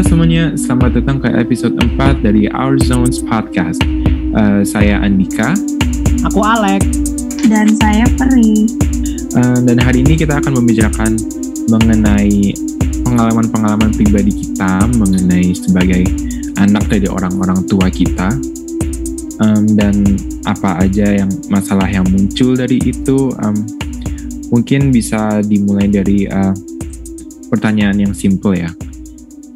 Halo semuanya, selamat datang ke episode 4 dari Our Zones Podcast. Uh, saya Andika. Aku Alek. Dan saya Peri. Uh, dan hari ini kita akan membicarakan mengenai pengalaman-pengalaman pribadi kita mengenai sebagai anak dari orang-orang tua kita um, dan apa aja yang masalah yang muncul dari itu um, mungkin bisa dimulai dari uh, pertanyaan yang simple ya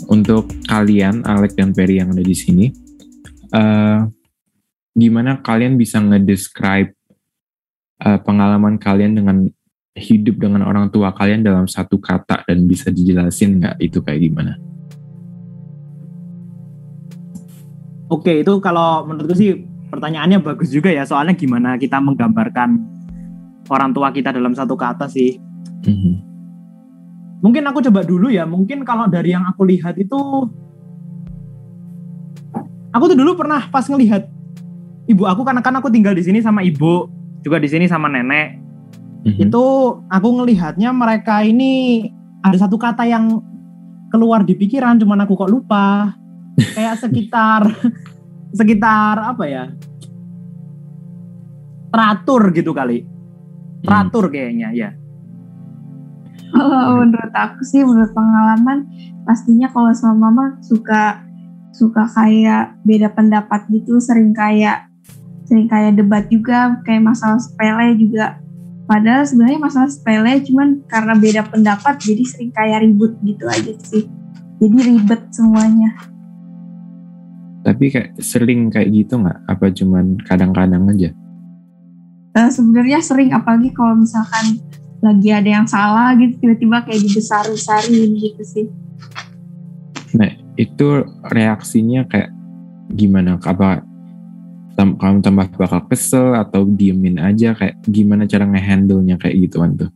untuk kalian Alek dan Perry yang ada di sini uh, gimana kalian bisa ngedescribe uh, pengalaman kalian dengan hidup dengan orang tua kalian dalam satu kata dan bisa dijelasin nggak itu kayak gimana? Oke, itu kalau menurutku sih pertanyaannya bagus juga ya. Soalnya gimana kita menggambarkan orang tua kita dalam satu kata sih. Mm-hmm. Mungkin aku coba dulu ya. Mungkin kalau dari yang aku lihat itu, aku tuh dulu pernah pas ngelihat ibu aku karena kan aku tinggal di sini sama ibu, juga di sini sama nenek. Hmm itu aku ngelihatnya mereka ini ada satu kata yang keluar di pikiran cuman aku kok lupa. Kayak sekitar sekitar apa ya? Teratur gitu kali. Teratur kayaknya ya kalau menurut aku sih menurut pengalaman pastinya kalau sama mama suka suka kayak beda pendapat gitu sering kayak sering kayak debat juga kayak masalah sepele juga Padahal sebenarnya masalah sepele cuman karena beda pendapat jadi sering kayak ribut gitu aja sih. Jadi ribet semuanya. Tapi kayak sering kayak gitu nggak? Apa cuman kadang-kadang aja? Uh, sebenarnya sering apalagi kalau misalkan lagi ada yang salah gitu tiba-tiba kayak dibesar-besarin gitu sih. Nah itu reaksinya kayak gimana? Apa tam kamu tambah bakal kesel atau diemin aja kayak gimana cara ngehandle-nya kayak gitu tuh?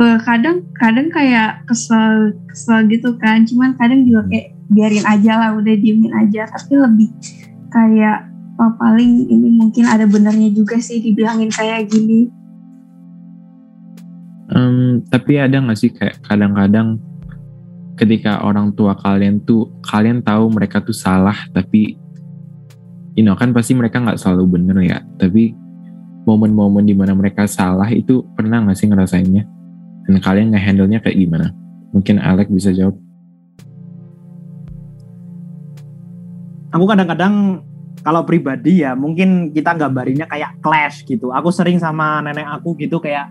Uh, kadang kadang kayak kesel kesel gitu kan, cuman kadang juga kayak biarin aja lah udah diemin aja, tapi lebih kayak oh, paling ini mungkin ada benernya juga sih dibilangin kayak gini. Tapi ada gak sih kayak kadang-kadang ketika orang tua kalian tuh kalian tahu mereka tuh salah tapi you know kan pasti mereka nggak selalu bener ya. Tapi momen-momen di mana mereka salah itu pernah nggak sih ngerasainnya? Dan kalian nge-handle nya kayak gimana? Mungkin Alek bisa jawab. Aku kadang-kadang kalau pribadi ya mungkin kita gambarinnya kayak clash gitu. Aku sering sama nenek aku gitu kayak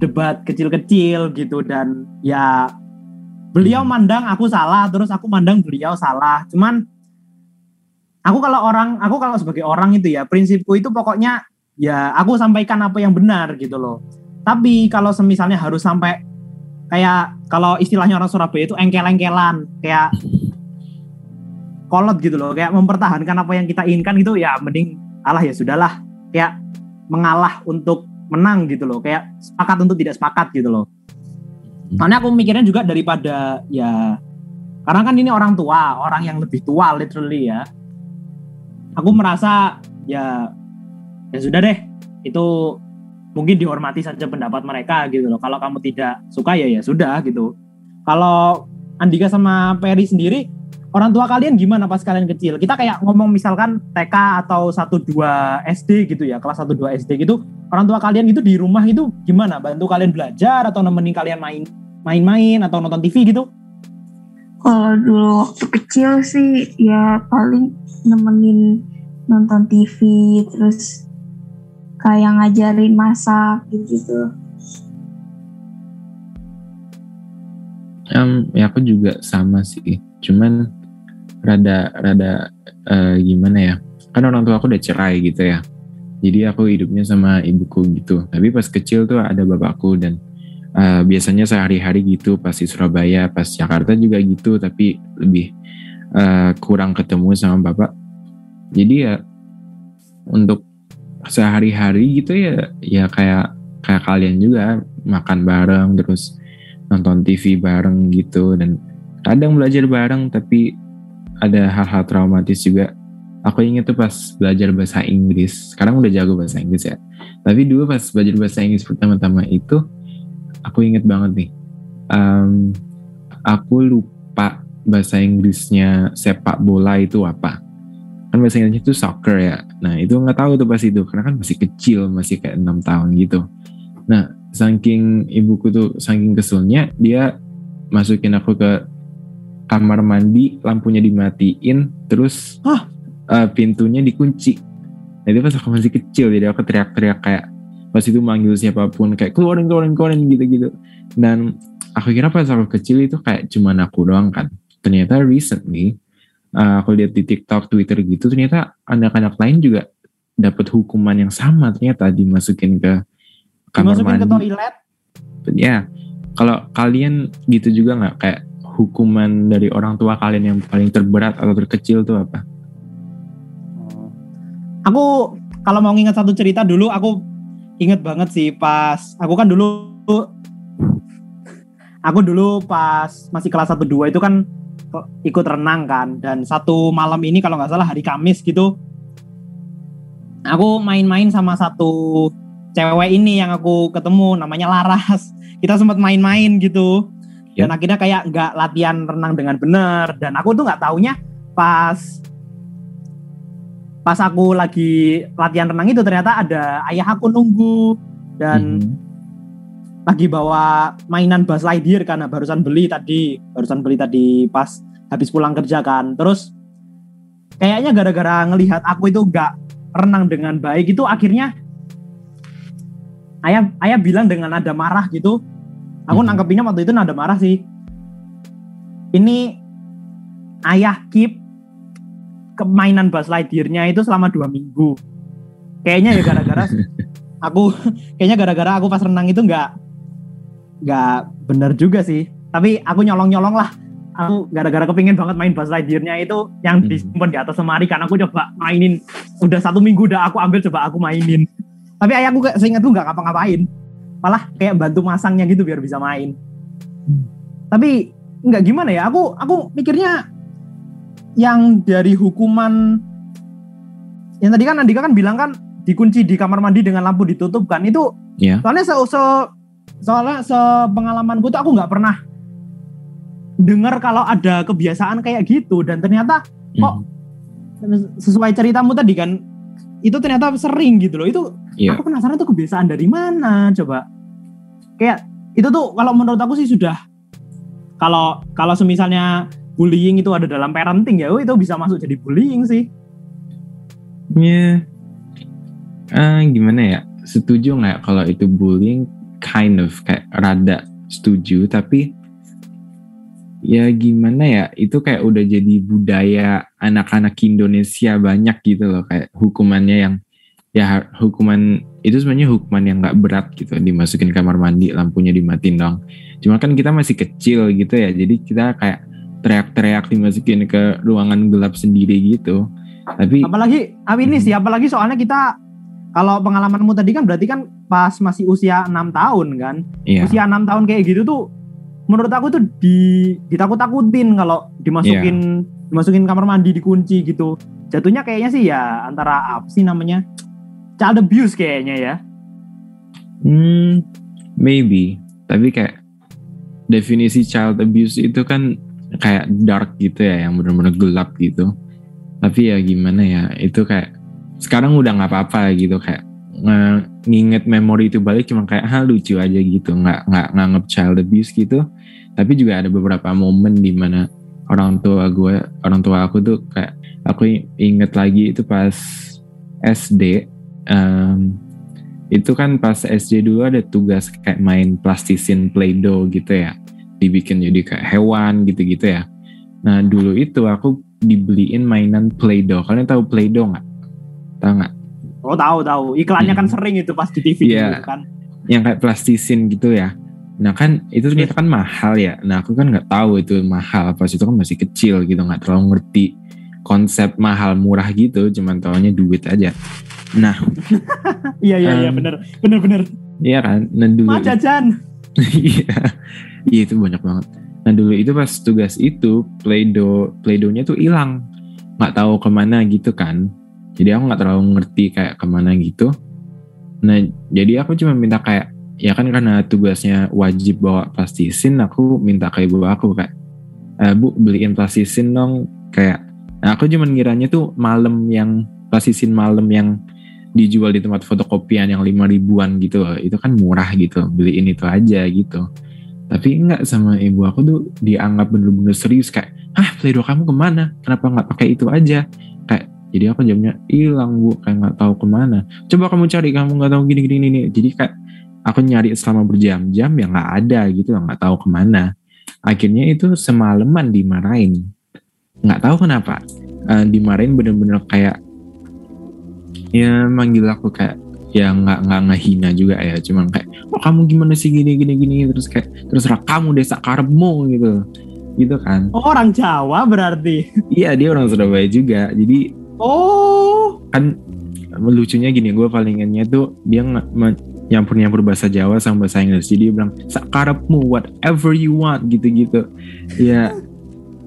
debat kecil-kecil gitu dan ya beliau hmm. mandang aku salah terus aku mandang beliau salah. Cuman aku kalau orang aku kalau sebagai orang itu ya prinsipku itu pokoknya ya aku sampaikan apa yang benar gitu loh. Tapi kalau semisalnya harus sampai kayak kalau istilahnya orang Surabaya itu engkel-engkelan kayak kolot gitu loh kayak mempertahankan apa yang kita inginkan gitu ya mending alah ya sudahlah. Kayak mengalah untuk menang gitu loh. Kayak sepakat untuk tidak sepakat gitu loh. Makanya aku mikirnya juga daripada ya karena kan ini orang tua orang yang lebih tua literally ya. Aku merasa ya ya sudah deh. Itu mungkin dihormati saja pendapat mereka gitu loh. Kalau kamu tidak suka ya ya sudah gitu. Kalau Andika sama Perry sendiri orang tua kalian gimana pas kalian kecil? Kita kayak ngomong misalkan TK atau 1 2 SD gitu ya kelas 1 2 SD gitu orang tua kalian itu di rumah itu gimana? Bantu kalian belajar atau nemenin kalian main main-main atau nonton TV gitu? Kalau dulu waktu kecil sih ya paling nemenin nonton TV terus kayak ngajarin masak gitu um, ya aku juga sama sih. Cuman rada rada uh, gimana ya? Kan orang tua aku udah cerai gitu ya jadi aku hidupnya sama ibuku gitu. Tapi pas kecil tuh ada bapakku dan uh, biasanya sehari-hari gitu pas di Surabaya pas Jakarta juga gitu tapi lebih uh, kurang ketemu sama bapak. Jadi ya untuk sehari-hari gitu ya ya kayak kayak kalian juga makan bareng terus nonton TV bareng gitu. Dan kadang belajar bareng tapi ada hal-hal traumatis juga aku inget tuh pas belajar bahasa Inggris. Sekarang udah jago bahasa Inggris ya. Tapi dulu pas belajar bahasa Inggris pertama-tama itu aku inget banget nih. Um, aku lupa bahasa Inggrisnya sepak bola itu apa. Kan bahasa Inggrisnya itu soccer ya. Nah itu nggak tahu tuh pas itu. Karena kan masih kecil masih kayak enam tahun gitu. Nah saking ibuku tuh saking keselnya dia masukin aku ke kamar mandi lampunya dimatiin terus Hah? Eh, pintunya dikunci. Nah itu pas aku masih kecil jadi aku teriak-teriak kayak pas itu manggil siapa pun kayak keluarin keluarin keluarin gitu-gitu. Dan aku kira pas aku kecil itu kayak cuman aku doang kan. Ternyata recently uh, aku lihat di TikTok Twitter gitu ternyata anak-anak lain juga dapat hukuman yang sama ternyata dimasukin ke kamar dimasukin ke mandi. toilet? Ya kalau kalian gitu juga nggak? Kayak hukuman dari orang tua kalian yang paling terberat atau terkecil tuh apa aku kalau mau nginget satu cerita dulu aku inget banget sih pas aku kan dulu aku dulu pas masih kelas 1 2 itu kan ikut renang kan dan satu malam ini kalau nggak salah hari Kamis gitu aku main-main sama satu cewek ini yang aku ketemu namanya Laras. Kita sempat main-main gitu. Dan akhirnya kayak nggak latihan renang dengan benar. Dan aku tuh nggak taunya pas pas aku lagi latihan renang itu ternyata ada ayah aku nunggu dan Mhm. lagi bawa mainan Buzz Lightyear karena barusan beli tadi barusan beli tadi pas habis pulang kerja kan terus kayaknya gara-gara ngelihat aku itu nggak renang dengan baik itu akhirnya ayah ayah bilang dengan nada marah gitu aku Mhm. nangkepinnya waktu itu nada marah sih ini ayah keep kemainan Buzz Lightyear-nya itu selama dua minggu. Kayaknya ya gara-gara aku kayaknya gara-gara aku pas renang itu nggak nggak bener juga sih. Tapi aku nyolong-nyolong lah. Aku gara-gara kepingin banget main Buzz Lightyear-nya itu yang Hmm. disimpan di atas lemari kan aku coba mainin. Udah satu minggu udah aku ambil coba aku mainin. Tapi ayahku kayak seingatku nggak ngapa-ngapain. Malah kayak bantu masangnya gitu biar bisa main. Tapi nggak gimana ya aku aku mikirnya yang dari hukuman yang tadi kan Andika kan bilang kan dikunci di kamar mandi dengan lampu ditutup kan itu Iya. soalnya se, se- soalnya sepengalamanku tuh aku nggak pernah dengar kalau ada kebiasaan kayak gitu dan ternyata Kok Mhm. sesuai ceritamu tadi kan itu ternyata sering gitu loh itu Iya. aku penasaran tuh kebiasaan dari mana coba kayak itu tuh kalau menurut aku sih sudah kalau kalau semisalnya bullying itu ada dalam parenting ya oh, itu bisa masuk jadi bullying sih Ya, eh, gimana ya? Setuju nggak kalau itu bullying? Kind of kayak rada setuju, tapi ya gimana ya? Itu kayak udah jadi budaya anak-anak Indonesia banyak gitu loh, kayak hukumannya yang ya hukuman itu sebenarnya hukuman yang nggak berat gitu, dimasukin kamar mandi, lampunya dimatiin dong. Cuma kan kita masih kecil gitu ya, jadi kita kayak teriak-teriak dimasukin ke ruangan gelap sendiri gitu. Tapi apalagi ah, ini sih apalagi soalnya kita kalau pengalamanmu tadi kan berarti kan pas masih usia enam tahun kan Iya. usia enam tahun kayak gitu tuh menurut aku tuh di ditakut-takutin kalau dimasukin dimasukin kamar mandi dikunci gitu jatuhnya kayaknya sih ya antara apa sih namanya child abuse kayaknya ya Hmm, maybe. Tapi kayak definisi child abuse itu kan kayak dark gitu ya, yang benar-benar gelap gitu. Tapi ya gimana ya, itu kayak sekarang udah nggak apa-apa gitu kayak nge- nginget memori itu balik cuma kayak hal lucu aja gitu, nggak nggak nganggep child abuse gitu. Tapi juga ada beberapa momen di mana orang tua gue, orang tua aku tuh kayak aku inget lagi itu pas SD. em, itu kan pas SD dulu ada tugas kayak main plastisin play-doh gitu ya dibikin jadi kayak hewan gitu-gitu ya. Nah dulu itu aku dibeliin mainan play-doh. Kalian tahu play-doh nggak? Tahu nggak? Oh tahu tahu. Iklannya kan Hmm. sering itu pas di TV Iya. dulu kan. Yang kayak plastisin gitu ya. Nah kan itu ternyata kan mahal ya. Nah aku kan nggak tahu itu mahal pas itu kan masih kecil gitu nggak terlalu ngerti konsep mahal murah gitu. Cuman taunya duit aja. Nah. Iya iya iya. Um, bener. Bener bener. Iya kan? Nah dulu jajan. Iya, iya itu banyak banget. Nah dulu itu pas tugas itu Play-Doh, Play-Dohnya tuh hilang, nggak tahu ke mana gitu kan. Jadi aku nggak terlalu ngerti kayak ke mana gitu. Nah jadi aku cuma minta kayak ya kan karena tugasnya wajib bawa plastisin, aku minta ke ibu aku kayak "Eh, bu beliin plastisin dong kayak nah, aku cuma ngiranya tuh malam yang plastisin malam yang dijual di tempat fotokopian yang lima ribuan gitu loh. itu kan murah gitu beliin itu aja gitu tapi enggak sama ibu aku tuh dianggap bener-bener serius kayak ah playdoh kamu ke mana? Kenapa nggak pakai itu aja? Kayak jadi aku jamnya hilang bu kayak nggak tahu ke mana. Coba kamu cari kamu nggak tahu gini gini gini. Jadi kayak aku nyari selama berjam-jam ya nggak ada gitu nggak tahu ke mana. Akhirnya itu semalaman dimarahin. Nggak tahu kenapa Eh, dimarahin bener-bener kayak ya manggil aku kayak ya nggak nggak ngehina juga ya. Cuman kayak oh kamu gimana sih? Gini gini gini. Terus kayak terus kamu desa karemu gitu. Gitu kan. Oh, orang Jawa berarti. iya dia orang Surabaya juga. Jadi Oh, kan lucunya gini gue paling ingatnya tuh dia nyampur nyampur bahasa Jawa sama bahasa Inggris. Jadi dia bilang sakarepmu whatever you want gitu gitu ya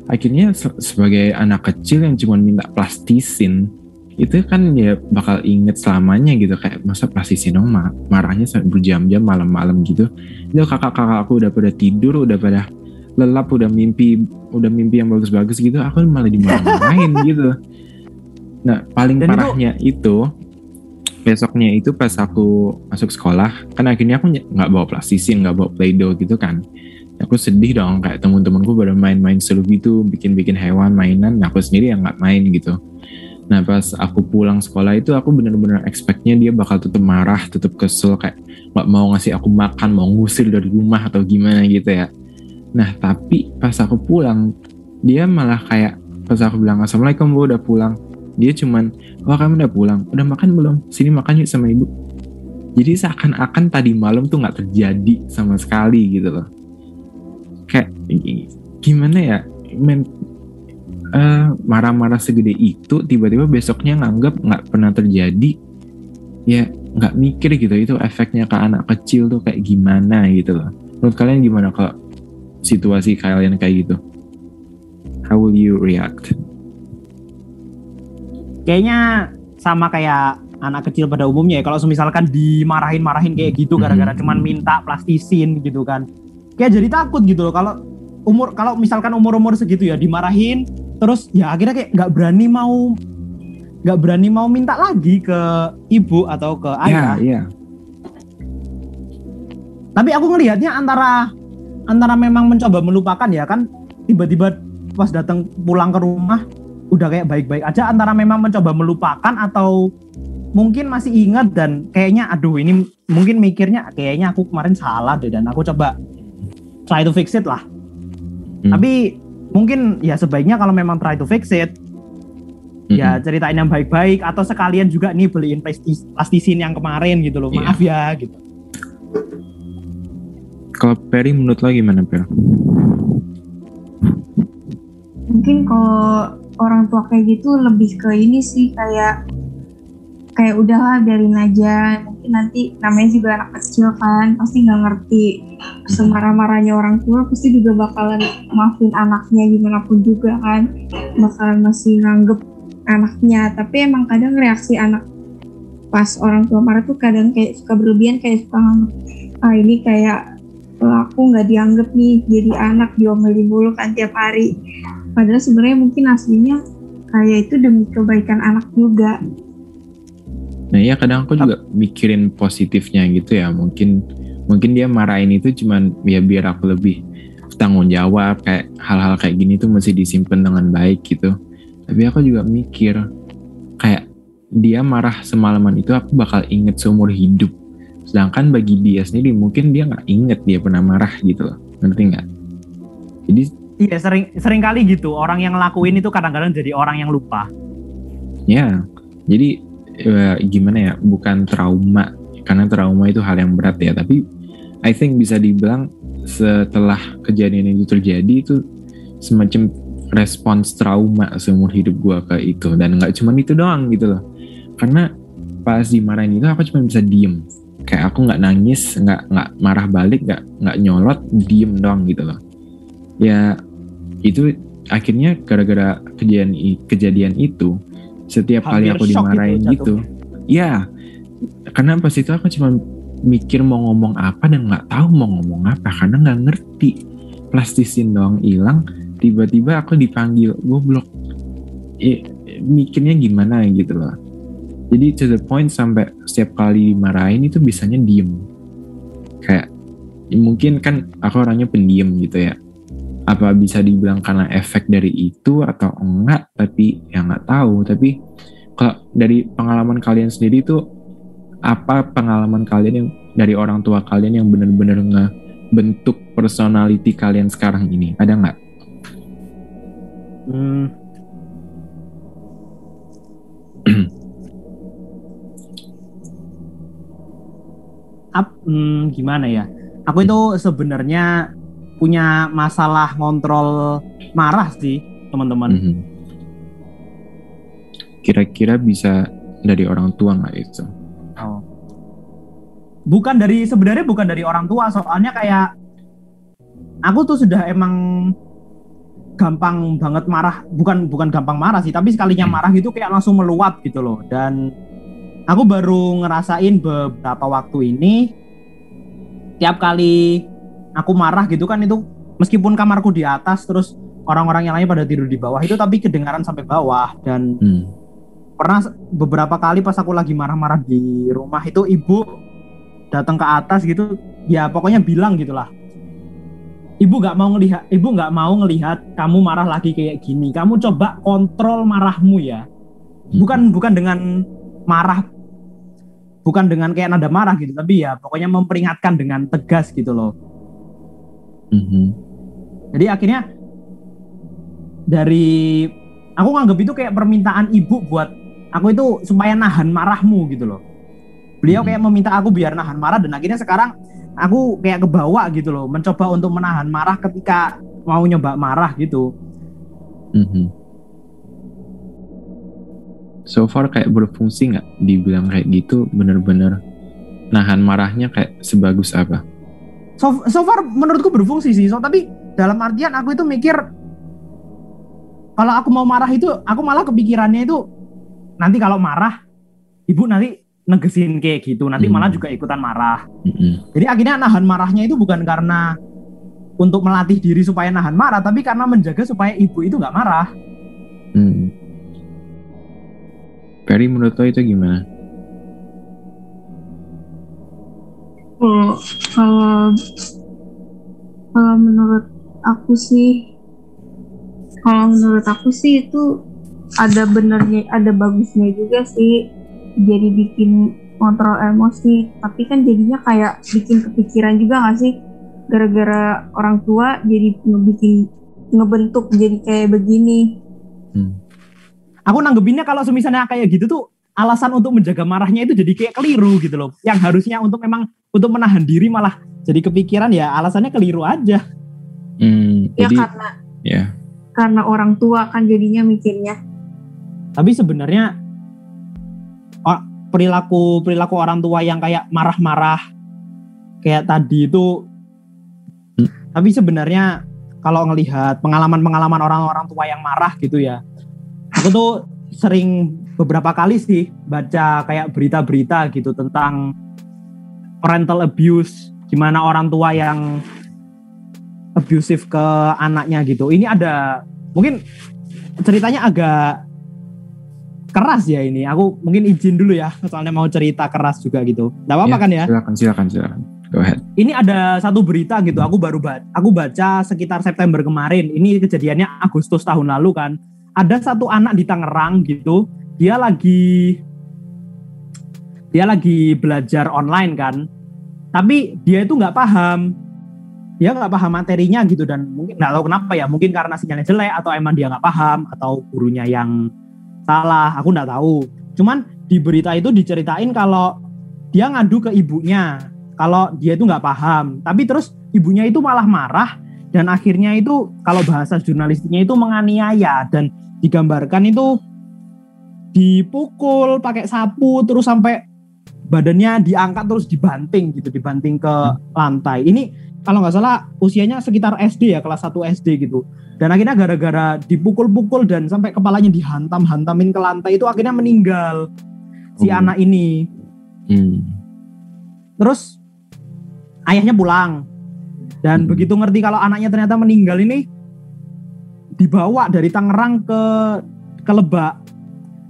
akhirnya se- sebagai anak kecil yang cuma minta plastisin itu kan ya bakal inget selamanya gitu kayak masa plastisin dong ma- marahnya sampai berjam-jam malam-malam gitu. Itu kakak-kakak aku udah pada tidur udah pada lelap udah mimpi udah mimpi yang bagus-bagus gitu aku malah dimarah-marahin gitu. Nah paling Dan itu- parahnya itu besoknya itu pas aku masuk sekolah kan akhirnya aku nggak bawa plastisin nggak bawa play-doh gitu kan. Aku sedih dong kayak teman-temanku pada main-main seru gitu bikin-bikin hewan mainan. Nah, aku sendiri yang nggak main gitu nah pas aku pulang sekolah itu aku bener-bener expectnya dia bakal tetap marah tetap kesel kayak nggak mau ngasih aku makan mau ngusir dari rumah atau gimana gitu ya. Nah tapi pas aku pulang dia malah kayak pas aku bilang assalamualaikum bu udah pulang. Dia cuman wah kamu udah pulang? Udah makan belum? Sini makan yuk sama ibu. Jadi seakan-akan tadi malam tuh nggak terjadi sama sekali gitu loh. Kayak gimana ya? Men eh, marah-marah segede itu tiba-tiba besoknya nganggap nggak pernah terjadi ya nggak mikir gitu itu efeknya ke anak kecil tuh kayak gimana gitu loh menurut kalian gimana kalau situasi kalian kayak gitu how will you react kayaknya sama kayak anak kecil pada umumnya ya. Kalau misalkan dimarahin-marahin kayak gitu gara-gara Mhm. cuman minta plastisin gitu kan. Kayak jadi takut gitu loh kalau umur kalau misalkan umur-umur segitu ya dimarahin terus ya akhirnya kayak nggak berani mau nggak berani mau minta lagi ke ibu atau ke ayah. ya iya Tapi aku ngelihatnya antara antara memang mencoba melupakan ya kan tiba-tiba pas datang pulang ke rumah udah kayak baik-baik aja antara memang mencoba melupakan atau mungkin masih ingat dan kayaknya aduh ini mungkin mikirnya kayaknya aku kemarin salah deh dan aku coba try to fix it lah. Hmm. Tapi mungkin ya sebaiknya kalau memang try to fix it ya Mm-mm. ceritain yang baik-baik atau sekalian juga nih beliin plastis- plastisin yang kemarin gitu loh. Maaf ya gitu. Kalau Perry menurut lo gimana Per? mungkin kalau orang tua kayak gitu lebih ke ini sih kayak kayak udahlah biarin aja mungkin nanti namanya juga anak kecil kan pasti nggak ngerti semarah-marahnya orang tua pasti juga bakalan maafin anaknya gimana pun juga kan bakalan masih nganggep anaknya. Tapi emang kadang reaksi anak pas orang tua marah tuh kadang kayak suka berlebihan kayak suka ah ini kayak "Oh, aku nggak dianggap nih jadi anak diomelin mulu kan tiap hari. Padahal sebenarnya mungkin aslinya kayak itu demi kebaikan anak juga Nah iya kadang aku juga mikirin positifnya gitu ya. Mungkin mungkin dia marahin itu cuman ya biar aku lebih tanggung jawab kayak hal-hal kayak gini tuh mesti disimpan dengan baik gitu. Tapi aku juga mikir kayak dia marah semalaman itu aku bakal inget seumur hidup. Sedangkan bagi dia sendiri mungkin dia nggak inget dia pernah marah gitu loh. Ngerti nggak? Jadi Iya sering sering kali gitu. Orang yang ngelakuin itu kadang-kadang jadi orang yang lupa. Ya, jadi eh, gimana ya? Bukan trauma, karena trauma itu hal yang berat ya. Tapi I think bisa dibilang setelah kejadian itu terjadi itu semacam respons trauma seumur hidup gua ke itu dan nggak cuma itu doang gitu loh. Karena pas dimarahin itu aku cuma bisa diem. Kayak aku nggak nangis, nggak nggak marah balik, nggak nggak nyolot, diem doang gitu loh. Ya itu akhirnya gara-gara kejadian kejadian itu setiap kali aku shock dimarahin gitu gitu, ya karena pas itu aku cuma mikir mau ngomong apa dan nggak tahu mau ngomong apa karena nggak ngerti. Plastisin doang hilang tiba-tiba aku dipanggil goblok. Eh, mikirnya gimana gitu loh. Jadi to the point sampai setiap kali dimarahin itu bisanya diem. Kayak ya mungkin kan aku orangnya pendiam gitu ya apa bisa dibilang karena efek dari itu atau enggak tapi ya nggak tahu tapi kalau dari pengalaman kalian sendiri itu apa pengalaman kalian yang dari orang tua kalian yang benar-benar ngebentuk personality kalian sekarang ini ada nggak? Hmm. Ap, hmm, gimana ya? Aku itu sebenarnya punya masalah ngontrol marah sih, teman-teman. Mhm. Kira-kira bisa dari orang tua nggak itu? Oh. Bukan dari sebenarnya bukan dari orang tua, soalnya kayak aku tuh sudah emang gampang banget marah, bukan bukan gampang marah sih, tapi sekalinya marah gitu kayak langsung meluap gitu loh. Dan aku baru ngerasain beberapa waktu ini tiap kali aku marah gitu kan itu meskipun kamarku di atas terus orang-orang yang lain pada tidur di bawah itu tapi kedengaran sampai bawah. Dan Hmm. pernah beberapa kali pas aku lagi marah-marah di rumah itu ibu datang ke atas gitu ya pokoknya bilang gitulah ibu nggak mau ngelihat ibu nggak mau ngelihat kamu marah lagi kayak gini. Kamu coba kontrol marahmu ya. Bukan bukan dengan marah bukan dengan kayak nada marah gitu tapi ya pokoknya memperingatkan dengan tegas gitu loh Mhm. jadi akhirnya dari aku nganggap itu kayak permintaan ibu buat aku itu supaya nahan marahmu gitu loh. Beliau Hmm. kayak meminta aku biar nahan marah dan akhirnya sekarang aku kayak kebawa gitu loh, mencoba untuk menahan marah ketika mau nyoba marah gitu. Mhm. So far kayak berfungsi nggak? Dibilang kayak gitu bener-bener nahan marahnya kayak sebagus apa? So, so far menurutku berfungsi sih. So tapi dalam artian aku itu mikir kalau aku mau marah itu aku malah kepikirannya itu nanti kalau marah ibu nanti negesin kayak gitu nanti Hmm. malah juga ikutan marah Mhm. Jadi akhirnya nahan marahnya itu bukan karena untuk melatih diri supaya nahan marah, tapi karena menjaga supaya ibu itu nggak marah. Hmm. Perry menurut lo itu gimana? Kalau kalau kalau menurut aku sih kalau menurut aku sih itu ada benernya ada bagusnya juga sih. Jadi bikin kontrol emosi. Tapi kan jadinya kayak bikin kepikiran juga gak sih? Gara-gara orang tua jadi ngebikin ngebentuk jadi kayak begini. Hmm. Aku nanggepinnya kalau semisalnya kayak gitu tuh alasan untuk menjaga marahnya itu jadi kayak keliru gitu loh. Yang harusnya untuk memang untuk menahan diri malah jadi kepikiran ya alasannya keliru aja. Hmm, ya jadi karena ya. karena orang tua kan jadinya mikirnya Tapi sebenarnya perilaku perilaku orang tua yang kayak marah-marah kayak tadi itu Hmm. tapi sebenarnya kalau ngelihat pengalaman-pengalaman orang-orang tua yang marah gitu ya aku tuh sering beberapa kali sih baca kayak berita-berita gitu tentang parental abuse gimana orang tua yang abusive ke anaknya gitu ini ada mungkin ceritanya agak keras ya ini. Aku mungkin izin dulu ya, soalnya mau cerita keras juga gitu. Gak apa-apa Ya, kan ya? Silakan, silakan, silakan. Go ahead. Ini ada satu berita gitu. Aku baru baca, aku baca sekitar September kemarin. Ini kejadiannya Agustus tahun lalu kan. Ada satu anak di Tangerang gitu. Dia lagi dia lagi belajar online kan. Tapi dia itu nggak paham. Dia nggak paham materinya gitu dan mungkin nggak tahu kenapa ya. Mungkin karena sinyalnya jelek atau emang dia nggak paham atau gurunya yang salah. Aku nggak tahu. Cuman di berita itu diceritain kalau dia ngadu ke ibunya kalau dia itu nggak paham. Tapi terus ibunya itu malah marah dan akhirnya itu kalau bahasa jurnalistiknya itu menganiaya dan digambarkan itu dipukul pakai sapu terus sampai badannya diangkat terus dibanting gitu, dibanting ke lantai. Ini kalau nggak salah usianya sekitar SD ya, kelas 1 SD gitu. Dan akhirnya gara-gara dipukul-pukul dan sampai kepalanya dihantam-hantamin ke lantai itu akhirnya meninggal si Oh. anak ini. Hmm. Terus ayahnya pulang dan Hmm. begitu ngerti kalau anaknya ternyata meninggal ini dibawa dari Tangerang ke ke Lebak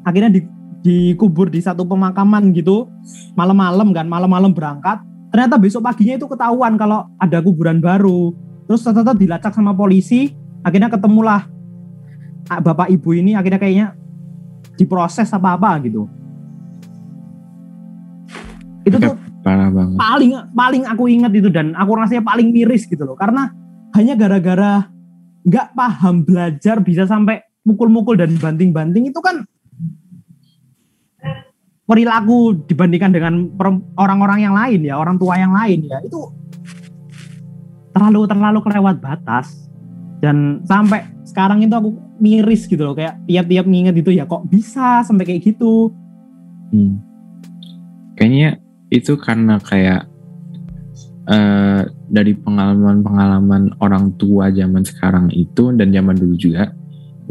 akhirnya di, dikubur di satu pemakaman gitu. Malam-malam kan malam-malam berangkat. Ternyata besok paginya itu ketahuan kalau ada kuburan baru. Terus ternyata dilacak sama polisi. Akhirnya ketemulah ah, bapak ibu ini akhirnya kayaknya diproses apa-apa gitu. Itu tuh parah banget. paling paling aku ingat itu dan aku rasanya paling miris gitu loh. Karena hanya gara-gara nggak paham belajar bisa sampai mukul-mukul dan banting-banting itu kan perilaku dibandingkan dengan orang-orang yang lain ya orang tua yang lain ya. Itu terlalu terlalu kelewat batas. Dan sampai sekarang itu aku miris gitu loh kayak tiap-tiap nginget itu ya kok bisa sampai kayak gitu? Hmm. Kayaknya itu karena kayak eh dari pengalaman-pengalaman orang tua zaman sekarang itu dan zaman dulu juga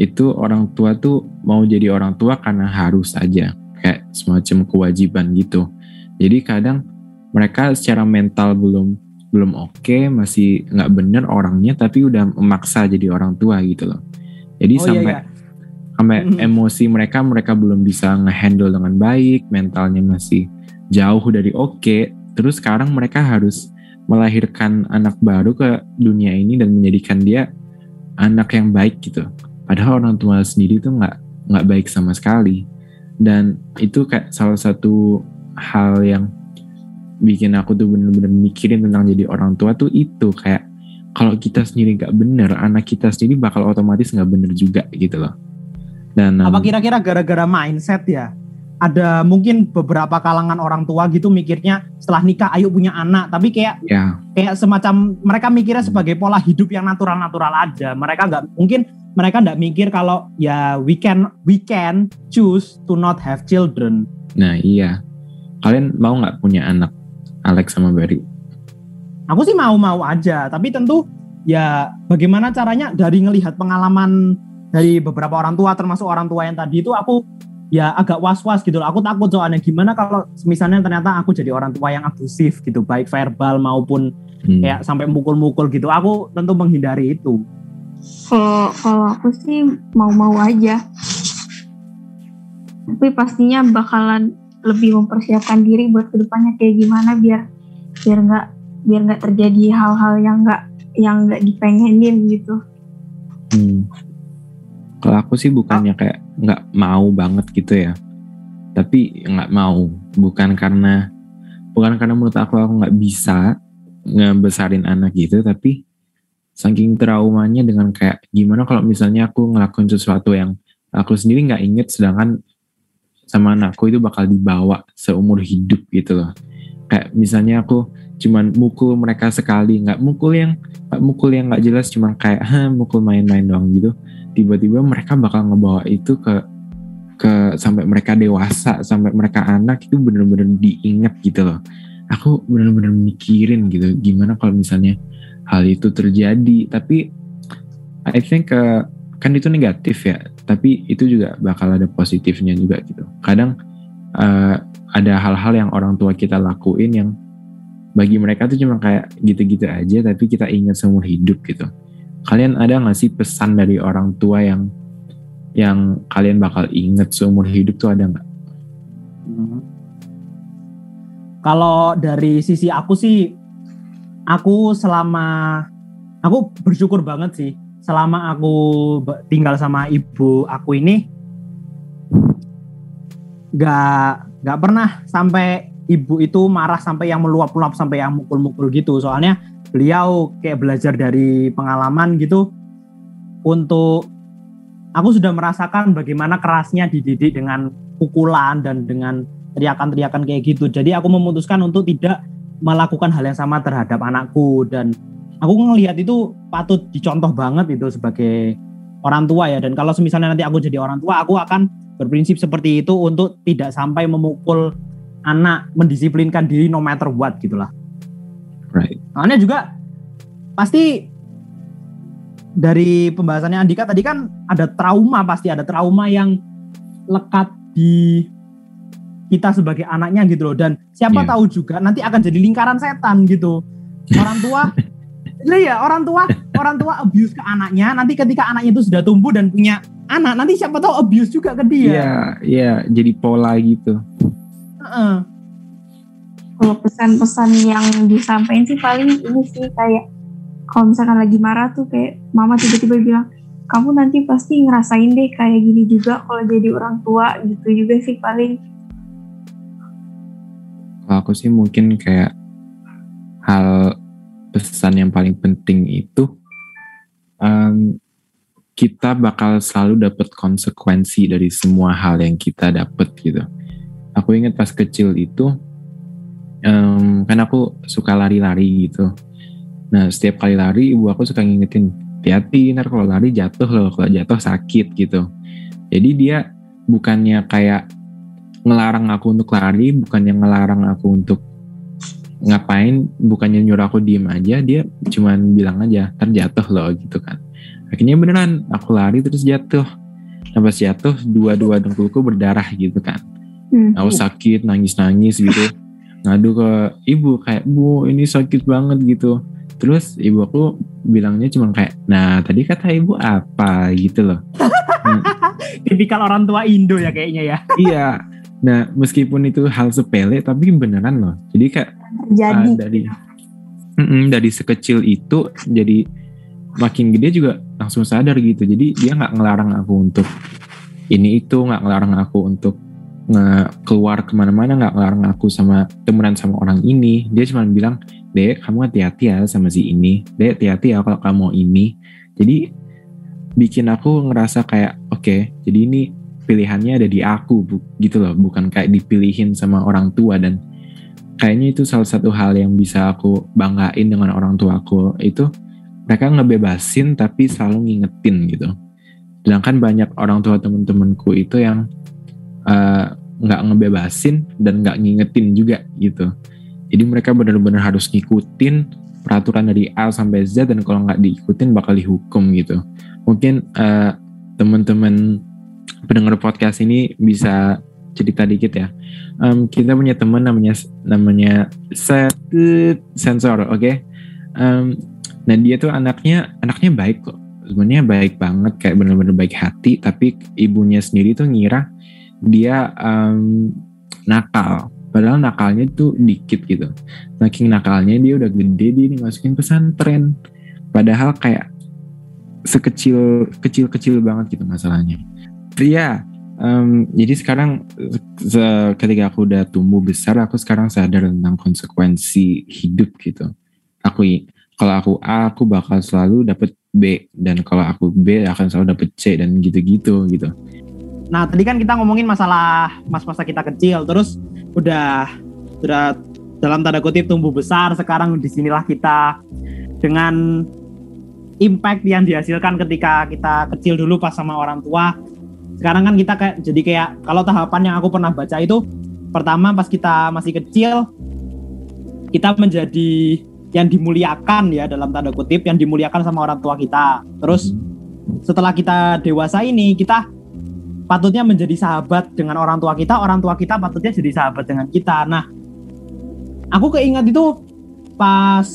itu orang tua tuh mau jadi orang tua karena harus aja kayak semacam kewajiban gitu. Jadi kadang mereka secara mental belum belum oke masih nggak bener orangnya tapi udah memaksa jadi orang tua gitu loh. Jadi oh sampai iya iya sampai Mhm. emosi mereka mereka belum bisa ngehandle dengan baik mentalnya masih jauh dari oke terus sekarang mereka harus melahirkan anak baru ke dunia ini dan menjadikan dia anak yang baik gitu padahal orang tua sendiri tuh nggak nggak baik sama sekali dan itu kayak salah satu hal yang bikin aku tuh bener-bener mikirin tentang jadi orang tua tuh itu. Kayak kalau kita sendiri nggak bener anak kita sendiri bakal otomatis nggak bener juga gitu loh. Dan apa um, kira-kira gara-gara mindset ya? Ada mungkin beberapa kalangan orang tua gitu mikirnya setelah nikah ayo punya anak. Tapi kayak ya. kayak semacam mereka mikirnya sebagai pola hidup yang natural-natural aja. Mereka nggak mungkin mereka nggak mikir kalau ya we can we can choose to not have children. Nah iya, kalian mau nggak punya anak Alex sama Barry? aku sih mau-mau aja tapi tentu ya bagaimana caranya dari ngelihat pengalaman dari beberapa orang tua termasuk orang tua yang tadi itu aku ya agak was-was gitu loh. Aku takut soalnya gimana kalau misalnya ternyata aku jadi orang tua yang abusif gitu baik verbal maupun Hmm. kayak sampai mukul-mukul gitu. Aku tentu menghindari itu Kalau kalau aku sih mau-mau aja. Tapi pastinya bakalan lebih mempersiapkan diri buat ke depannya kayak gimana biar biar nggak biar nggak terjadi hal-hal yang nggak yang nggak dipengenin gitu. Hmm. Kalau aku sih bukannya kayak nggak mau banget gitu ya, tapi nggak mau bukan karena bukan karena menurut aku aku nggak bisa ngebesarin anak gitu, tapi saking traumanya dengan kayak gimana kalau misalnya aku ngelakuin sesuatu yang aku sendiri nggak inget, sedangkan sama anakku itu bakal dibawa seumur hidup gitu loh. Kayak misalnya aku cuman mukul mereka sekali, nggak mukul yang nggak mukul yang nggak jelas, cuman kayak "Hah, mukul main-main doang gitu tiba-tiba mereka bakal ngebawa itu ke ke sampai mereka dewasa sampai mereka anak itu bener-bener diingat gitu loh aku bener-bener mikirin gitu gimana kalau misalnya hal itu terjadi. Tapi I think uh, kan itu negatif ya. Tapi itu juga bakal ada positifnya juga gitu. Kadang uh, ada hal-hal yang orang tua kita lakuin yang bagi mereka tuh cuma kayak gitu-gitu aja tapi kita ingat seumur hidup gitu. Kalian ada nggak sih pesan dari orang tua yang yang kalian bakal inget seumur hidup tuh ada nggak? Kalau dari sisi aku sih, aku selama aku bersyukur banget sih selama aku tinggal sama ibu aku ini nggak nggak pernah sampai ibu itu marah sampai yang meluap-luap sampai yang mukul-mukul gitu. Soalnya beliau kayak belajar dari pengalaman gitu untuk aku sudah merasakan bagaimana kerasnya dididik dengan pukulan dan dengan teriakan-teriakan kayak gitu. Jadi aku memutuskan untuk tidak melakukan hal yang sama terhadap anakku dan aku ngelihat itu patut dicontoh banget itu sebagai orang tua ya. Dan kalau misalnya nanti aku jadi orang tua, aku akan berprinsip seperti itu untuk tidak sampai memukul anak, mendisiplinkan diri no matter what gitulah. Right. Soalnya juga pasti dari pembahasannya Andika tadi kan ada trauma pasti ada trauma yang lekat di kita sebagai anaknya gitu loh dan siapa Iya. tahu juga nanti akan jadi lingkaran setan gitu orang tua Iya ya orang tua orang tua abuse ke anaknya nanti ketika anaknya itu sudah tumbuh dan punya anak nanti siapa tahu abuse juga ke dia Iya, iya, jadi pola gitu. Heeh. kalau pesan-pesan yang disampaikan sih paling ini sih kayak kalau misalkan lagi marah tuh kayak mama tiba-tiba bilang kamu nanti pasti ngerasain deh kayak gini juga kalau jadi orang tua gitu juga sih paling Kalau aku sih mungkin kayak hal pesan yang paling penting itu em, kita bakal selalu dapat konsekuensi dari semua hal yang kita dapat gitu. Aku ingat pas kecil itu em, kan aku suka lari-lari gitu. Nah setiap kali lari ibu aku suka ngingetin hati-hati ntar kalau lari jatuh loh kalau jatuh sakit gitu. Jadi dia bukannya kayak ngelarang aku untuk lari, bukannya ngelarang aku untuk ngapain, bukannya nyuruh aku diem aja, dia cuman bilang aja, ntar jatuh loh gitu kan. Akhirnya beneran, aku lari terus jatuh. Nah pas jatuh, dua-dua dengkulku berdarah gitu kan. hmm. Aku sakit, nangis-nangis gitu. Ngadu ke ibu, kayak, bu ini sakit banget gitu. Terus ibu aku bilangnya cuma kayak, nah tadi kata ibu apa gitu loh. tipikal orang tua Indo ya kayaknya ya iya. Nah, meskipun itu hal sepele, tapi beneran loh. Jadi kayak terjadi ah, dari Mm-mm, dari sekecil itu, jadi makin gede juga langsung sadar gitu. Jadi dia nggak ngelarang aku untuk ini itu, nggak ngelarang aku untuk nge keluar ke mana-mana, nggak ngelarang aku sama temenan sama orang ini. Dia cuma bilang, dek kamu hati-hati ya sama si ini, dek hati-hati ya kalau kamu ini. Jadi bikin aku ngerasa kayak oke, jadi ini pilihannya ada di aku bu, gitu loh. Bukan kayak dipilihin sama orang tua. Dan kayaknya itu salah satu hal yang bisa aku banggain dengan orang tua aku. Itu mereka ngebebasin tapi selalu ngingetin gitu. Sedangkan banyak orang tua temen-temenku itu yang eh, nggak ngebebasin dan nggak ngingetin juga gitu. Jadi mereka benar-benar harus ngikutin peraturan dari A sampai Z dan kalau nggak diikutin bakal dihukum gitu. Mungkin eh, teman-teman pendengar podcast ini bisa cerita dikit ya. Em, kita punya teman namanya namanya set sensor, oke? Em, nah dia tuh anaknya anaknya baik kok. Sebenarnya baik banget, kayak bener-bener baik hati. Tapi ibunya sendiri tuh ngira dia em, nakal. Padahal nakalnya tuh dikit gitu. Saking nakalnya dia udah gede dia dimasukin pesantren. Padahal kayak sekecil kecil kecil banget gitu masalahnya. Iya, em, jadi sekarang se- ketika aku udah tumbuh besar, aku sekarang sadar tentang konsekuensi hidup gitu. Aku kalau aku A, aku bakal selalu dapet B, dan kalau aku B akan selalu dapet C dan gitu-gitu gitu. Nah, tadi kan kita ngomongin masalah mas-masa kita kecil, terus udah udah dalam tanda kutip tumbuh besar, sekarang di sinilah kita dengan impact yang dihasilkan ketika kita kecil dulu pas sama orang tua. Sekarang kan kita kayak jadi kayak kalau tahapan yang aku pernah baca itu pertama pas kita masih kecil kita menjadi yang dimuliakan ya dalam tanda kutip yang dimuliakan sama orang tua kita. Terus setelah kita dewasa ini kita patutnya menjadi sahabat dengan orang tua kita, orang tua kita patutnya jadi sahabat dengan kita. Nah, aku keinget itu pas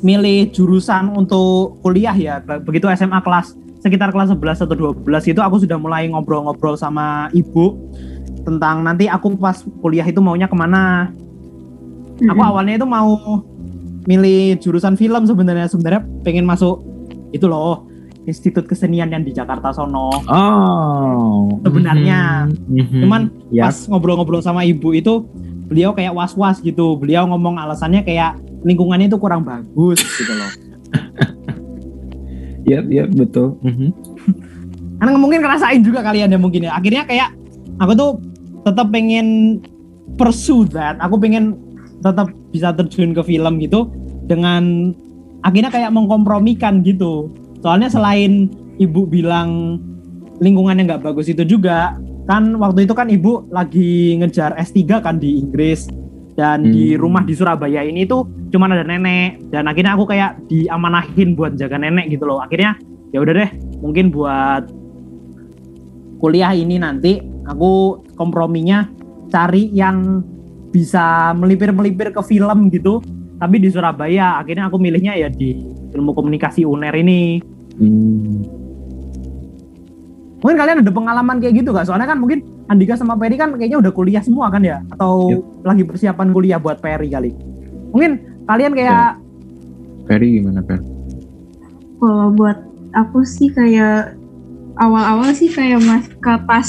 milih jurusan untuk kuliah ya, begitu SMA kelas sekitar kelas 11 atau 12 itu aku sudah mulai ngobrol-ngobrol sama ibu tentang nanti aku pas kuliah itu maunya ke mana. Aku awalnya itu mau milih jurusan film sebenarnya sebenarnya pengen masuk itu loh Institut Kesenian yang di Jakarta sono. Oh, Sebenarnya. Mhm. Cuman ya, pas ngobrol-ngobrol sama ibu itu beliau kayak was-was gitu. Beliau ngomong alasannya kayak lingkungannya itu kurang bagus gitu loh. ya, ya betul. Mhm. Karena mungkin ngerasain juga kalian ya mungkin ya. Akhirnya kayak aku tuh tetap pengen pursue that. Aku pengen tetap bisa terjun ke film gitu dengan akhirnya kayak mengkompromikan gitu. Soalnya selain ibu bilang lingkungannya nggak bagus itu juga kan waktu itu kan ibu lagi ngejar S3 kan di Inggris dan di Hmm. rumah di Surabaya ini tuh cuman ada nenek dan akhirnya aku kayak diamanahin buat jaga nenek gitu loh. Akhirnya ya udah deh mungkin buat kuliah ini nanti aku komprominya cari yang bisa melipir-melipir ke film gitu tapi di Surabaya akhirnya aku milihnya ya di ilmu komunikasi UNER ini. Hmm. Mungkin kalian ada pengalaman kayak gitu gak? Soalnya kan mungkin Andika sama Peri kan kayaknya udah kuliah semua kan ya? Atau Yep. lagi persiapan kuliah buat Peri kali? Mungkin kalian kayak Ferry gimana Fer? Kalau buat aku sih kayak awal-awal sih kayak mas ke pas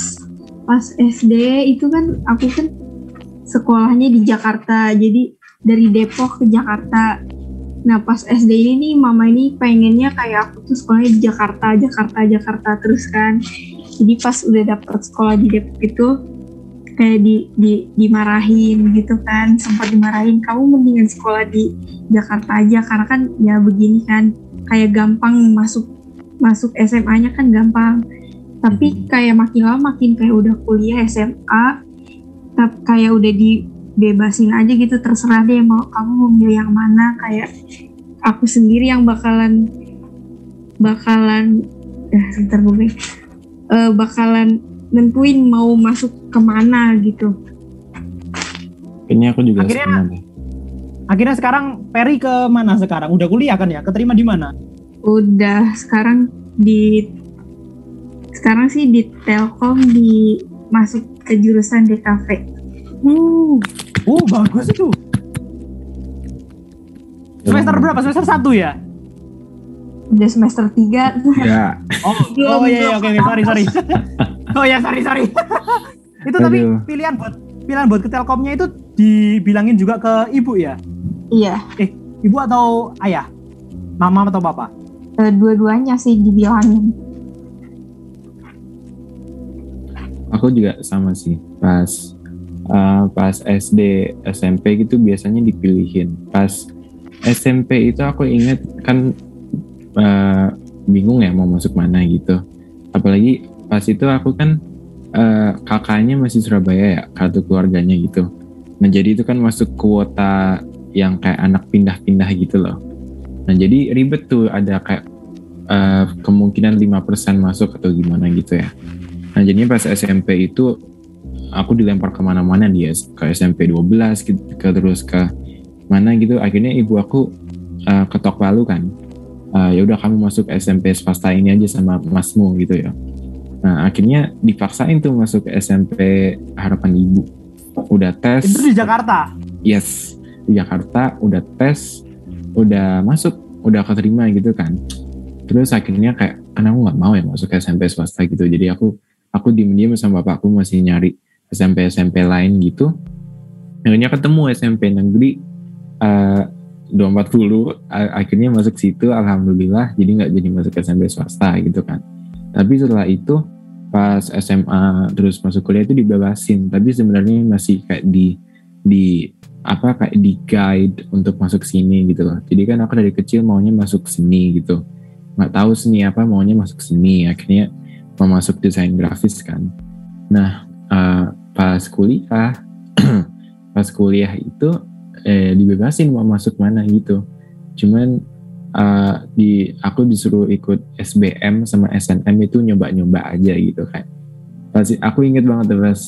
pas SD itu kan aku kan sekolahnya di Jakarta jadi dari Depok ke Jakarta. Nah pas SD ini nih mama ini pengennya kayak aku tuh sekolahnya di Jakarta, Jakarta, Jakarta terus kan. Jadi pas udah dapet sekolah di Depok itu kayak di, di dimarahin gitu kan sempat dimarahin kamu mendingan sekolah di Jakarta aja karena kan ya begini kan kayak gampang masuk masuk SMA-nya kan gampang. Tapi kayak makin lama makin kayak udah kuliah SMA tapi kayak udah dibebasin aja gitu terserah deh mau kamu mau milih yang mana kayak aku sendiri yang bakalan bakalan eh sebentar gue eh, bakalan nentuin mau masuk ke mana gitu Kayaknya aku juga Akhirnya- sama deh. akhirnya sekarang Peri ke mana sekarang? Udah kuliah kan ya? Keterima di mana? udah sekarang di sekarang sih di Telkom di masuk ke jurusan DKV. Uh, uh bagus itu. Semester berapa? Semester satu ya? Udah semester 3 Ya, Oh, oh iya, iya oke, oke, sorry, sorry. oh ya, sorry, sorry. itu tapi Aduh. pilihan buat pilihan buat ke Telkomnya itu dibilangin juga ke ibu ya? Iya, Ibu atau ayah? Mama atau papa? eh, dua-duanya sih dibilangin. aku juga sama sih. Pas uh, pas SD, SMP gitu biasanya dipilihin. Pas SMP itu aku inget kan uh, bingung ya mau masuk mana gitu. Apalagi pas itu aku kan uh, kakaknya masih Surabaya ya, kartu keluarganya gitu. Nah jadi itu kan masuk kuota yang kayak anak pindah-pindah gitu loh. Nah jadi ribet tuh ada kayak uh, kemungkinan 5% masuk atau gimana gitu ya. Nah jadinya pas SMP itu aku dilempar ke mana-mana dia ke SMP 12 gitu, ke terus ke mana gitu. Akhirnya ibu aku uh, ketok palu kan. Uh, ya udah kamu masuk SMP swasta ini aja sama masmu gitu ya. Nah akhirnya dipaksain tuh masuk ke SMP Harapan Ibu. Udah tes. Itu di Jakarta. Yes. Di Jakarta udah tes udah masuk udah keterima gitu kan. Terus akhirnya kayak kan aku nggak mau ya masuk ke SMP swasta gitu. Jadi aku aku diem-diem sama bapakku masih nyari SMP SMP lain gitu. Akhirnya ketemu SMP negeri eh 240 a- akhirnya masuk situ alhamdulillah. Jadi nggak jadi masuk SMP swasta gitu kan. Tapi setelah itu pas SMA terus masuk kuliah itu dibebasin tapi sebenarnya masih kayak di di apa kayak di guide untuk masuk sini gitu loh. Jadi kan aku dari kecil maunya masuk seni gitu. Nggak tahu seni apa maunya masuk seni. Akhirnya mau masuk desain grafis kan. Nah eh, pas kuliah pas kuliah itu eh, dibebasin mau masuk mana gitu. Cuman eh, di aku disuruh ikut SBM sama SNM itu nyoba-nyoba aja gitu kayak. Pas aku inget banget pas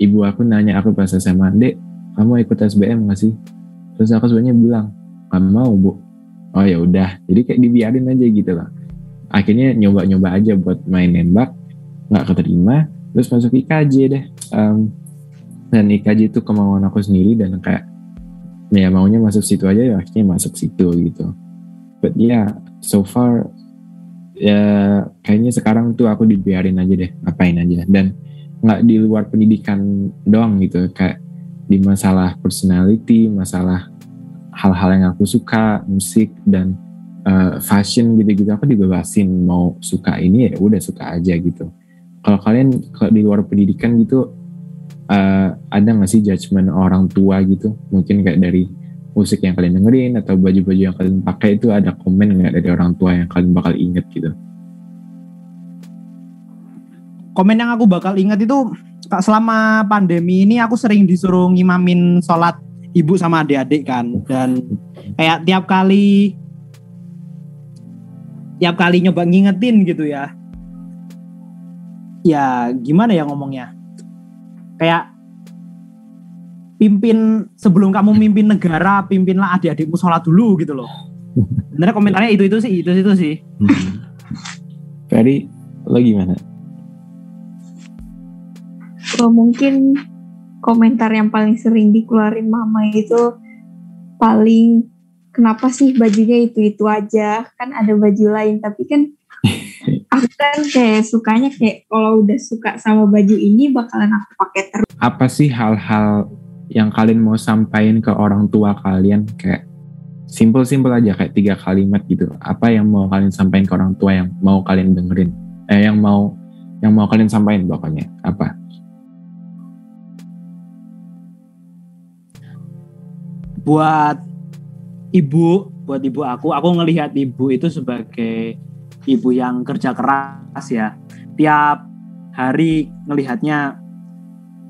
ibu aku nanya aku pas SMA, dek kamu ikut SBM gak sih? Terus aku sebenarnya bilang, gak mau bu. Oh ya udah, jadi kayak dibiarin aja gitu loh. Akhirnya nyoba-nyoba aja buat main nembak, nggak keterima, terus masuk IKJ deh. Em, dan IKJ itu kemauan aku sendiri dan kayak ya maunya masuk situ aja ya akhirnya masuk situ gitu. But yeah, so far ya kayaknya sekarang tuh aku dibiarin aja deh, ngapain aja dan nggak di luar pendidikan doang gitu kayak di masalah personality, masalah hal-hal yang aku suka, musik dan uh, fashion gitu-gitu aku dibebasin mau suka ini ya udah suka aja gitu. Kalau kalian kalau di luar pendidikan gitu uh, ada nggak sih judgement orang tua gitu? Mungkin kayak dari musik yang kalian dengerin atau baju-baju yang kalian pakai itu ada komen nggak dari orang tua yang kalian bakal inget gitu? Komen yang aku bakal ingat itu selama pandemi ini aku sering disuruh ngimamin sholat ibu sama adik-adik kan. Dan kayak tiap kali tiap kali nyoba ngingetin gitu ya. Ya gimana ya ngomongnya? Kayak pimpin sebelum kamu mimpin negara pimpinlah adik-adikmu sholat dulu gitu loh. Sebenarnya komentarnya itu itu sih itu itu sih. Hmm. Ferry, lo gimana? Kalau mungkin komentar yang paling sering dikeluarin mama itu paling kenapa sih bajunya itu itu aja? Kan ada baju lain. Tapi kan aku kan kayak sukanya kayak kalau udah suka sama baju ini bakalan aku pakai terus. Apa sih hal-hal yang kalian mau sampaikan ke orang tua kalian kayak simple-simple aja kayak tiga kalimat gitu. Apa yang mau kalian sampaikan ke orang tua yang mau kalian dengerin? Eh yang mau yang mau kalian sampaikan pokoknya apa? buat ibu buat ibu aku aku ngelihat ibu itu sebagai ibu yang kerja keras ya tiap hari ngelihatnya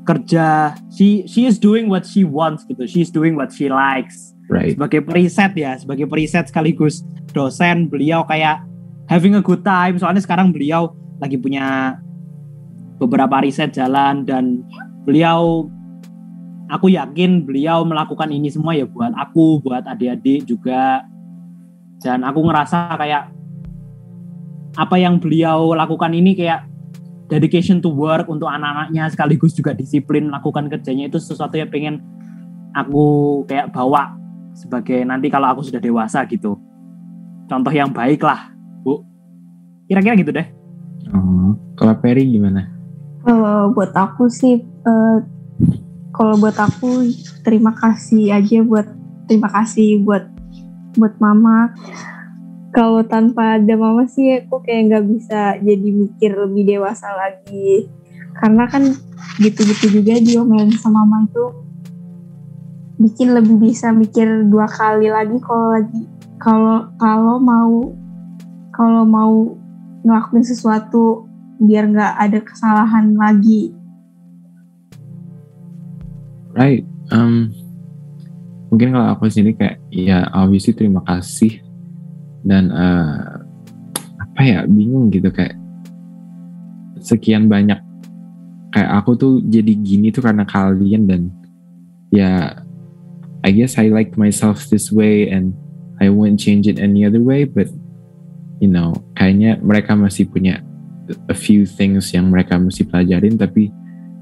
kerja she she is doing what she wants gitu. She is doing what she likes. Right. sebagai periset ya sebagai periset sekaligus dosen beliau kayak having a good time. Soalnya sekarang beliau lagi punya beberapa riset jalan dan beliau aku yakin beliau melakukan ini semua ya buat aku buat adik-adik juga. Dan aku ngerasa kayak apa yang beliau lakukan ini kayak dedication to work untuk anak-anaknya sekaligus juga disiplin lakukan kerjanya itu sesuatu yang pengen aku kayak bawa sebagai nanti kalau aku sudah dewasa gitu. Contoh yang baik lah. Bu. Kira-kira gitu deh. Oh, kalau Ferry gimana? kalau buat aku sih eh, kalau buat aku terima kasih aja buat terima kasih buat buat mama kalau tanpa ada mama sih aku kayak nggak bisa jadi mikir lebih dewasa lagi karena kan gitu-gitu juga diomelin sama mama itu bikin lebih bisa mikir dua kali lagi kalau lagi kalau kalau mau kalau mau ngelakuin sesuatu biar nggak ada kesalahan lagi Right. Um, mungkin kalau aku sini kayak ya obviously terima kasih dan eh, apa ya bingung gitu kayak sekian banyak kayak aku tuh jadi gini tuh karena kalian dan ya I guess I like myself this way and I won't change it any other way but you know kayaknya mereka masih punya a few things yang mereka mesti pelajarin tapi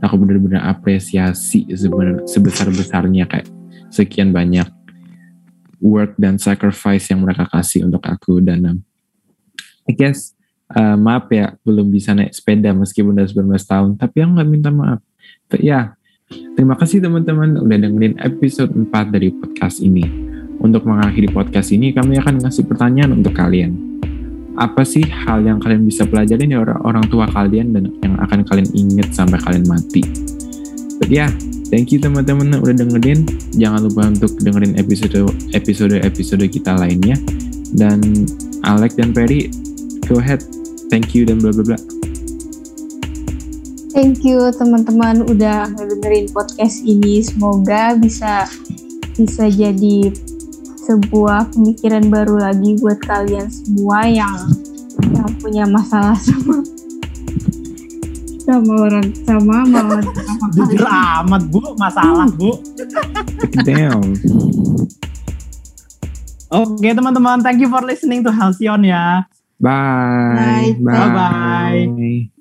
aku benar-benar apresiasi sebenar- sebesar-besarnya kayak sekian banyak work dan sacrifice yang mereka kasih untuk aku dan um, I guess uh, maaf ya belum bisa naik sepeda meskipun udah 19 tahun tapi aku nggak minta maaf. Ya terima kasih teman-teman udah dengerin episode 4 dari podcast ini. Untuk mengakhiri podcast ini kami akan ngasih pertanyaan untuk kalian. Apa sih hal yang kalian bisa pelajarin dari orang, tua kalian dan yang akan kalian inget sampai kalian mati. But ya, thank you teman-teman udah dengerin. Jangan lupa untuk dengerin episode episode episode kita lainnya. Dan Alex dan Perry, go ahead. Thank you dan bla bla bla. Thank you teman-teman udah ngedengerin podcast ini. Semoga bisa bisa jadi sebuah pemikiran baru lagi buat kalian semua yang yang punya masalah sama sama orang sama sama sama jujur amat bu masalah bu Damn. oke teman-teman thank you for listening to Halcyon ya Bye. Bye. Bye-bye.